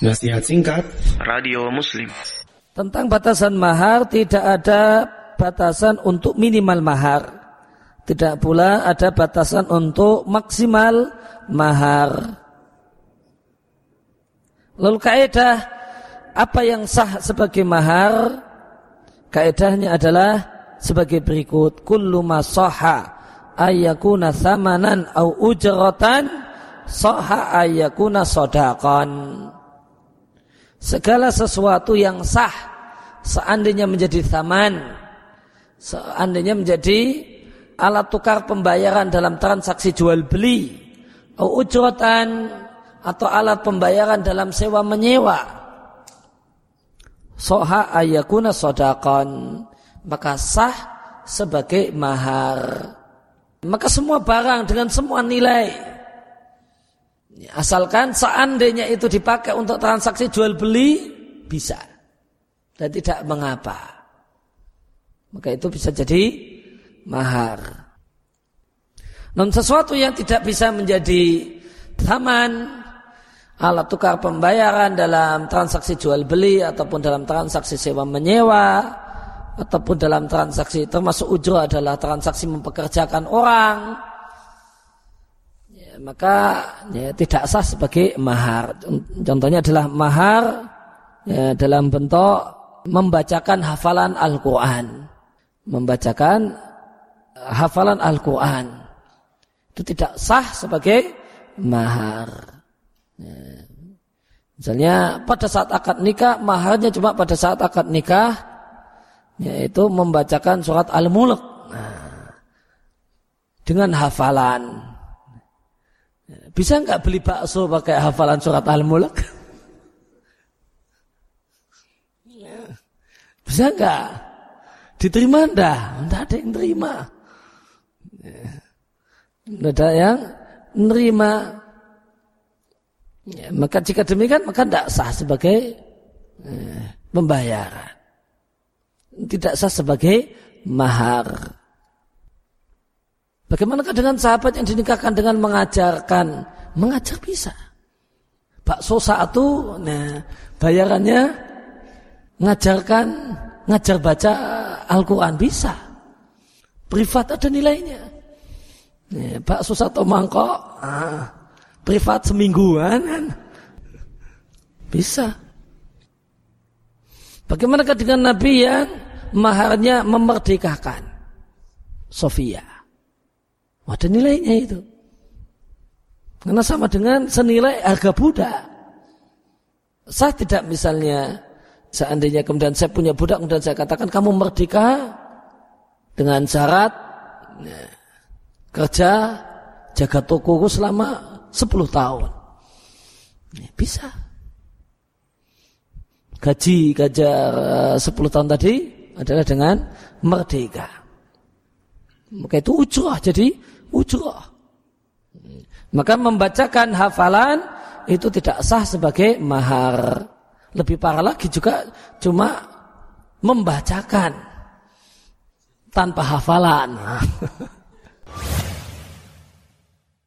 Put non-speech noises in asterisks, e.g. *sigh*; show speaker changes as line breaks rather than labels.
Nasihat singkat.
Radio Muslim.
Tentang batasan mahar tidak ada batasan untuk minimal mahar. Tidak pula ada batasan untuk maksimal mahar. Lalu kaidah apa yang sah sebagai mahar? Kaidahnya adalah sebagai berikut. Kullu ma sahha ayyakuna thamanan au ujratan sahha ayyakuna sadaqan segala sesuatu yang sah seandainya menjadi taman seandainya menjadi alat tukar pembayaran dalam transaksi jual beli au ujratan atau alat pembayaran dalam sewa menyewa. Soha ayakuna sodakon. Maka sah sebagai mahar. Maka semua barang dengan semua nilai Asalkan seandainya itu dipakai untuk transaksi jual beli bisa dan tidak mengapa. Maka itu bisa jadi mahar. Non sesuatu yang tidak bisa menjadi taman alat tukar pembayaran dalam transaksi jual beli ataupun dalam transaksi sewa menyewa ataupun dalam transaksi termasuk ujro adalah transaksi mempekerjakan orang maka ya, tidak sah sebagai mahar. Contohnya adalah mahar ya, dalam bentuk membacakan hafalan Al-Quran. Membacakan hafalan Al-Quran. Itu tidak sah sebagai mahar. Ya. Misalnya pada saat akad nikah, maharnya cuma pada saat akad nikah, yaitu membacakan surat Al-Mulk. Nah, dengan hafalan. Bisa nggak beli bakso pakai hafalan surat Al-Mulk? Bisa nggak? Diterima enggak? Enggak ada yang terima. Enggak ada yang menerima. Ya, maka jika demikian maka tidak sah sebagai eh, pembayaran. Tidak sah sebagai mahar. Bagaimana dengan sahabat yang dinikahkan dengan mengajarkan? Mengajar bisa. Bakso satu, nah bayarannya ngajarkan, ngajar baca Al-Quran bisa. Privat ada nilainya. Ya, bakso satu mangkok, ah, privat semingguan kan. Bisa. Bagaimana dengan Nabi yang maharnya memerdekakan? Sofia. Ada nilainya itu. Karena sama dengan senilai harga budak. Saya tidak misalnya seandainya kemudian saya punya budak kemudian saya katakan kamu merdeka dengan syarat ya, kerja jaga tokoku selama 10 tahun. Ya, bisa. Gaji gajar 10 tahun tadi adalah dengan merdeka. Maka itu ujrah jadi ujrah. Maka membacakan hafalan itu tidak sah sebagai mahar. Lebih parah lagi juga cuma membacakan tanpa hafalan. *laughs*